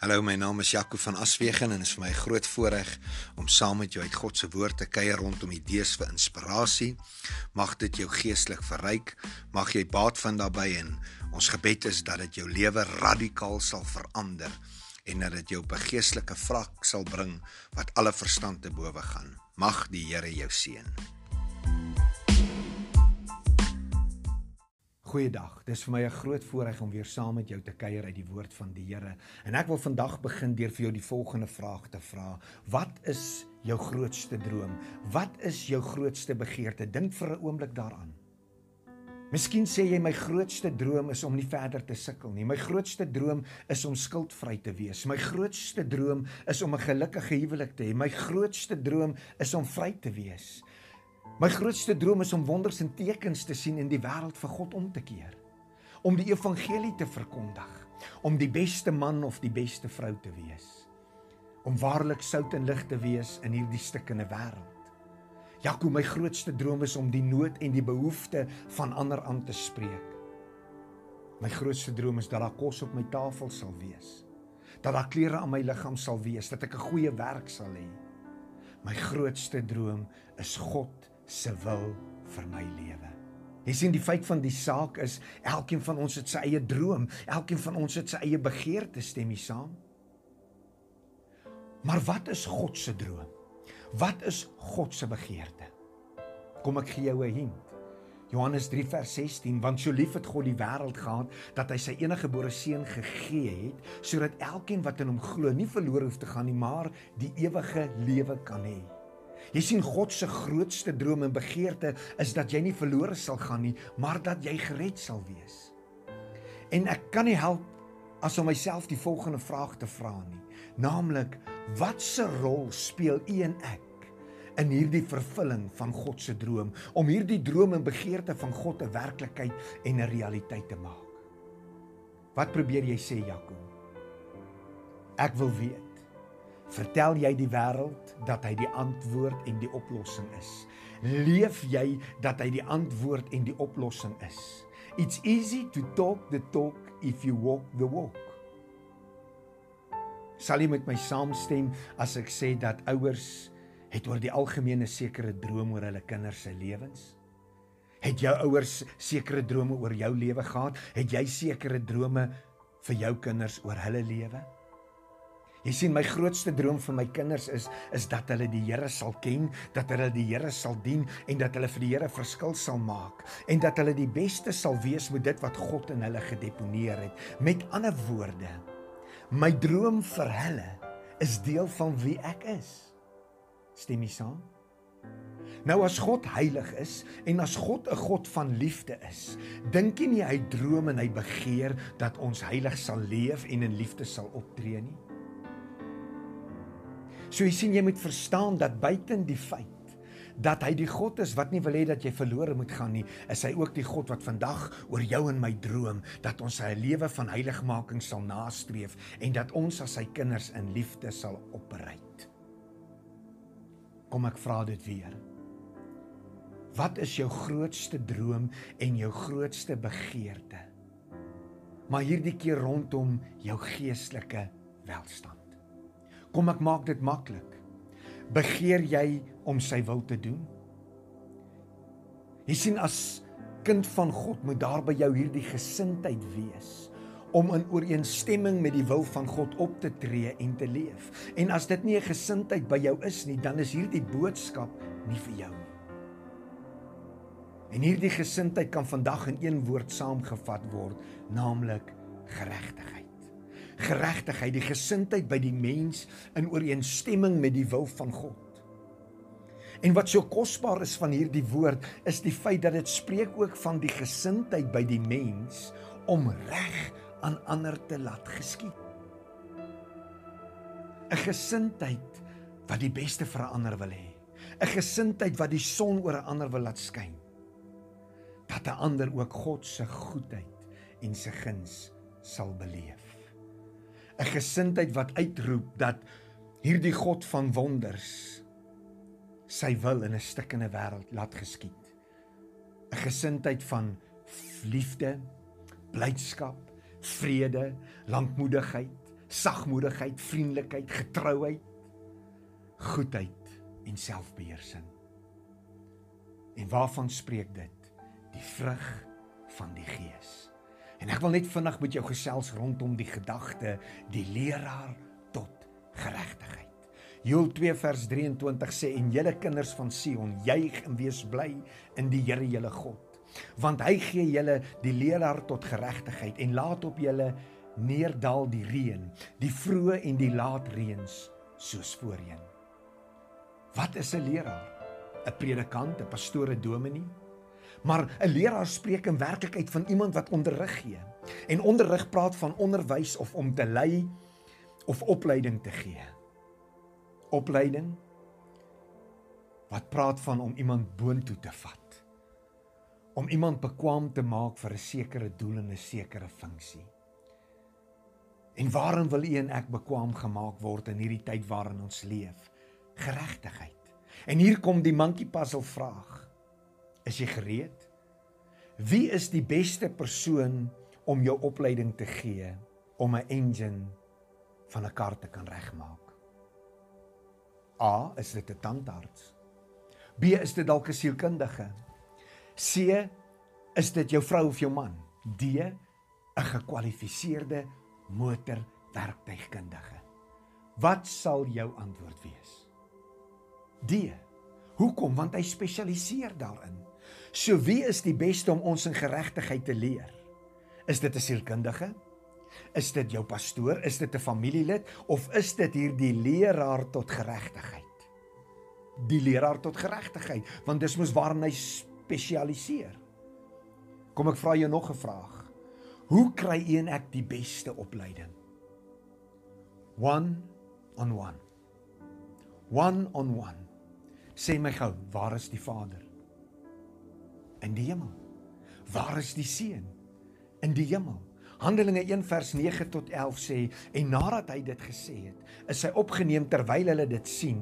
Hallo, my naam is Jaco van Aswegen en dit is vir my 'n groot voorreg om saam met jou uit God se woord te kuier rondom idees vir inspirasie. Mag dit jou geestelik verryk, mag jy baat vind daarbey en ons gebed is dat dit jou lewe radikaal sal verander en dat dit jou op 'n geestelike vlak sal bring wat alle verstand te bowe gaan. Mag die Here jou seën. Goeiedag. Dis vir my 'n groot voorreg om weer saam met jou te kuier uit die woord van die Here. En ek wil vandag begin deur vir jou die volgende vraag te vra. Wat is jou grootste droom? Wat is jou grootste begeerte? Dink vir 'n oomblik daaraan. Miskien sê jy my grootste droom is om nie verder te sukkel nie. My grootste droom is om skuldvry te wees. My grootste droom is om 'n gelukkige huwelik te hê. My grootste droom is om vry te wees. My grootste droom is om wonders en tekens te sien en die wêreld vir God om te keer. Om die evangelie te verkondig, om die beste man of die beste vrou te wees. Om waarlik sout en lig te wees in hierdie stikkende wêreld. Jaco, my grootste droom is om die nood en die behoefte van ander aan te spreek. My grootste droom is dat daar kos op my tafel sal wees. Dat daar klere aan my liggaam sal wees, dat ek 'n goeie werk sal hê. My grootste droom is God se wil vir my lewe. Jy sien die feit van die saak is elkeen van ons het sy eie droom, elkeen van ons het sy eie begeerte stem hier saam. Maar wat is God se droom? Wat is God se begeerte? Kom ek gee jou 'n hint. Johannes 3 vers 16 want so lief het God die wêreld gehad dat hy sy enige gebore seun gegee het sodat elkeen wat in hom glo nie verlore hoef te gaan nie maar die ewige lewe kan hê. Jy sien God se grootste droom en begeerte is dat jy nie verlore sal gaan nie, maar dat jy gered sal wees. En ek kan nie help as om myself die volgende vraag te vra nie, naamlik watse rol speel u en ek in hierdie vervulling van God se droom om hierdie droom en begeerte van God 'n werklikheid en 'n realiteit te maak? Wat probeer jy sê, Jakob? Ek wil weet Vertel jy die wêreld dat hy die antwoord en die oplossing is? Leef jy dat hy die antwoord en die oplossing is? It's easy to talk the talk if you walk the walk. Sal jy met my saamstem as ek sê dat ouers het oor die algemene sekere drome oor hulle kinders se lewens? Het jou ouers sekere drome oor jou lewe gehad? Het jy sekere drome vir jou kinders oor hulle lewe? Jy sien my grootste droom vir my kinders is is dat hulle die Here sal ken, dat hulle die Here sal dien en dat hulle vir die Here verskil sal maak en dat hulle die beste sal wees met dit wat God in hulle gedeponeer het. Met ander woorde, my droom vir hulle is deel van wie ek is. Stem jy saam? Nou as God heilig is en as God 'n God van liefde is, dink jy nie hy droom en hy begeer dat ons heilig sal leef en in liefde sal optree nie? So jy sien jy moet verstaan dat buiten die feit dat hy die God is wat nie wil hê dat jy verlore moet gaan nie, is hy ook die God wat vandag oor jou en my droom dat ons sy lewe van heiligmaking sal nastreef en dat ons as sy kinders in liefde sal opbereid. Kom ek vra dit weer. Wat is jou grootste droom en jou grootste begeerte? Maar hierdie keer rondom jou geestelike welstand. Kom ek maak dit maklik. Begeer jy om sy wil te doen? Jy sien as kind van God moet daar by jou hierdie gesindheid wees om in ooreenstemming met die wil van God op te tree en te leef. En as dit nie 'n gesindheid by jou is nie, dan is hierdie boodskap nie vir jou nie. En hierdie gesindheid kan vandag in een woord saamgevat word, naamlik geregtigheid geregtigheid, die gesindheid by die mens in ooreenstemming met die wil van God. En wat so kosbaar is van hierdie woord is die feit dat dit spreek ook van die gesindheid by die mens om reg aan ander te laat geskied. 'n Gesindheid wat die beste vir 'n ander wil hê. 'n Gesindheid wat die son oor 'n ander wil laat skyn. Dat 'n ander ook God se goedheid en sy guns sal beleef. 'n gesindheid wat uitroep dat hierdie God van wonders sy wil in 'n stikkende wêreld laat geskied. 'n gesindheid van liefde, blydskap, vrede, lankmoedigheid, sagmoedigheid, vriendelikheid, getrouheid, goedheid en selfbeheersing. En waarvan spreek dit? Die vrug van die Gees. En ek wil net vinnig met jou gesels rondom die gedagte die leraar tot geregtigheid. Joel 2 vers 23 sê en julle kinders van Sion juig en wees bly in die Here julle God. Want hy gee julle die leraar tot geregtigheid en laat op julle neerdal die reën die vroeë en die laat reëns soos voorheen. Wat is 'n leraar? 'n predikant 'n pastoor 'n dominee maar 'n leraar spreek in werklikheid van iemand wat onderrig gee en onderrig praat van onderwys of om te lei of opleiding te gee opleiding wat praat van om iemand boontoe te vat. Om iemand bekwam te maak vir 'n sekere doel en 'n sekere funksie. En waarin wil u en ek bekwam gemaak word in hierdie tyd waarin ons leef? Geregtigheid. En hier kom die monkey puzzle vraag. Is jy gereed? Wie is die beste persoon om jou opleiding te gee om 'n engine van 'n kar te kan regmaak? A is dit 'n tandarts. B is dit dalk 'n sielkundige. C is dit jou vrou of jou man. D 'n gekwalifiseerde motorwerktuigkundige. Wat sal jou antwoord wees? D. Hoekom? Want hy spesialiseer daarin. So wie is die beste om ons in geregtigheid te leer? Is dit 'n sielkundige? Is dit jou pastoor? Is dit 'n familielid of is dit hierdie leraar tot geregtigheid? Die leraar tot geregtigheid, want dis mos waarin hy spesialiseer. Kom ek vra jou nog 'n vraag. Hoe kry u en ek die beste opleiding? One on one. One on one. Sê my gou, waar is die Vader? In die hemel. Waar is die Seun? In die hemel. Handelinge 1 vers 9 tot 11 sê en nadat hy dit gesê het, is hy opgeneem terwyl hulle dit sien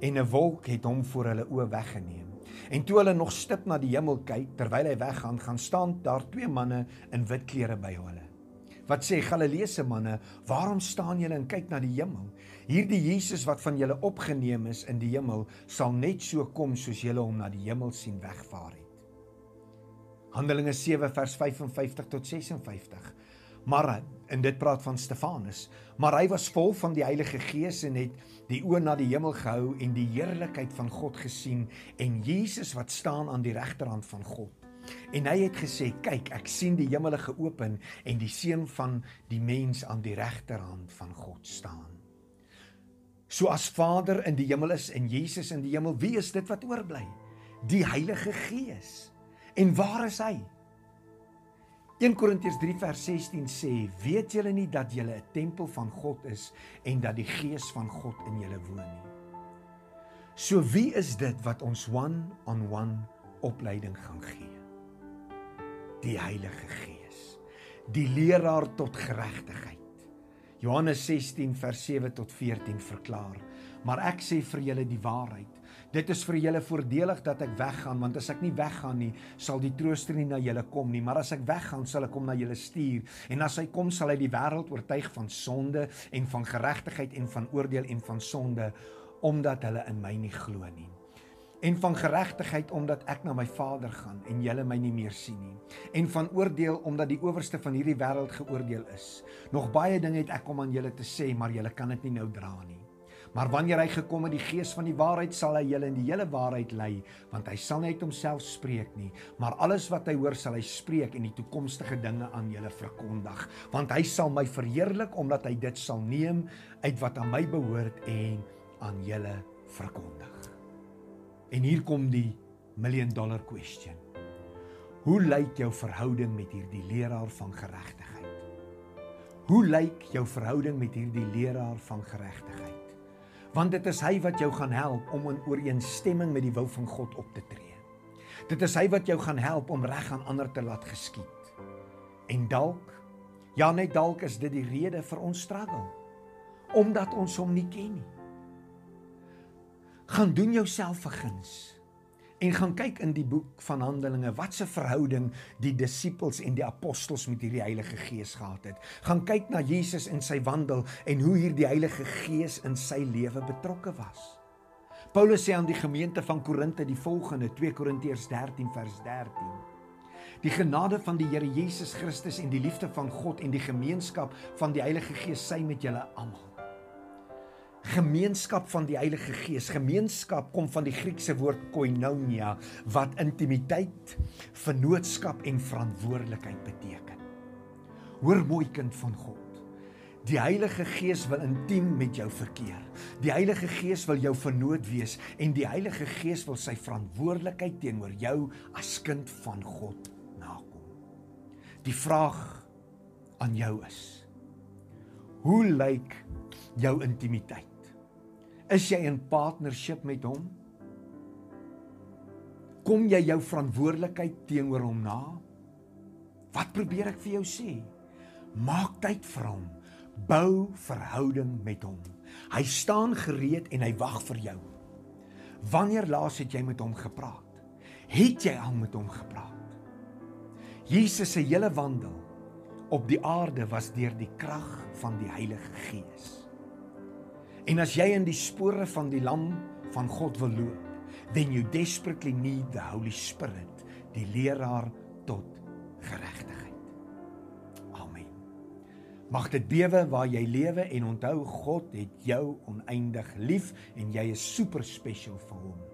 en 'n wolk het hom voor hulle oë weggeneem. En toe hulle nog stip na die hemel kyk terwyl hy weggaan, gaan staan daar twee manne in wit klere by hulle. Wat sê Galileese manne, waarom staan julle en kyk na die hemel? Hierdie Jesus wat van julle opgeneem is in die hemel, sal net so kom soos julle hom na die hemel sien wegvaar het. Handelinge 7 vers 55 tot 56. Maar en dit praat van Stefanus, maar hy was vol van die Heilige Gees en het die oë na die hemel gehou en die heerlikheid van God gesien en Jesus wat staan aan die regterhand van God. En hy het gesê: "Kyk, ek sien die hemele geopen en die seun van die mens aan die regterhand van God staan." So as Vader in die hemel is en Jesus in die hemel, wie is dit wat oorbly? Die Heilige Gees. En waar is hy? 1 Korintiërs 3 vers 16 sê: "Weet julle nie dat julle 'n tempel van God is en dat die Gees van God in julle woon nie?" So wie is dit wat ons one-on-one -on -one opleiding gaan gee? Die Heilige Gees, die leraar tot geregtigheid. Johannes 16 vers 7 tot 14 verklaar: "Maar ek sê vir julle die waarheid, Dit is vir julle voordelig dat ek weggaan want as ek nie weggaan nie sal die trooster nie na julle kom nie. Maar as ek weggaan sal ek hom na julle stuur. En as hy kom sal hy die wêreld oortuig van sonde en van geregtigheid en van oordeel en van sonde omdat hulle in my nie glo nie. En van geregtigheid omdat ek na my Vader gaan en julle my nie meer sien nie. En van oordeel omdat die owerste van hierdie wêreld geoordeel is. Nog baie dinge het ek om aan julle te sê maar julle kan dit nie nou dra nie Maar wanneer hy gekom het, die Gees van die waarheid sal hy julle in die hele waarheid lei, want hy sal net homself spreek nie, maar alles wat hy hoor sal hy spreek en die toekomstige dinge aan julle verkondig, want hy sal my verheerlik omdat hy dit sal neem uit wat aan my behoort en aan julle verkondig. En hier kom die million dollar question. Hoe lyk jou verhouding met hierdie leraar van geregtigheid? Hoe lyk jou verhouding met hierdie leraar van geregtigheid? Want dit is hy wat jou gaan help om in ooreenstemming met die wil van God op te tree. Dit is hy wat jou gaan help om reg aan ander te laat geskied. En dalk, ja net dalk is dit die rede vir ons struggle omdat ons hom nie ken nie. Gaan doen jouself guns En gaan kyk in die boek van Handelinge wat se verhouding die disippels en die apostels met hierdie Heilige Gees gehad het. Gaan kyk na Jesus en sy wandel en hoe hierdie Heilige Gees in sy lewe betrokke was. Paulus sê aan die gemeente van Korinte die volgende 2 Korintiërs 13 vers 13. Die genade van die Here Jesus Christus en die liefde van God en die gemeenskap van die Heilige Gees sy met julle almal gemeenskap van die Heilige Gees. Gemeenskap kom van die Griekse woord koinonia wat intimiteit, vennootskap en verantwoordelikheid beteken. Hoor mooi kind van God. Die Heilige Gees wil intiem met jou verkeer. Die Heilige Gees wil jou vernoot wees en die Heilige Gees wil sy verantwoordelikheid teenoor jou as kind van God nakom. Die vraag aan jou is: Hoe lyk jou intimiteit? Is jy in partnership met hom? Kom jy jou verantwoordelikheid teenoor hom na? Wat probeer ek vir jou sê? Maak tyd vir hom. Bou verhouding met hom. Hy staan gereed en hy wag vir jou. Wanneer laas het jy met hom gepraat? Het jy al met hom gepraat? Jesus se hele wandel op die aarde was deur die krag van die Heilige Gees. En as jy in die spore van die lam van God wil loop, then you desperately need the Holy Spirit, die leraar tot geregtigheid. Amen. Mag dit bewe waar jy lewe en onthou God het jou oneindig lief en jy is super special vir hom.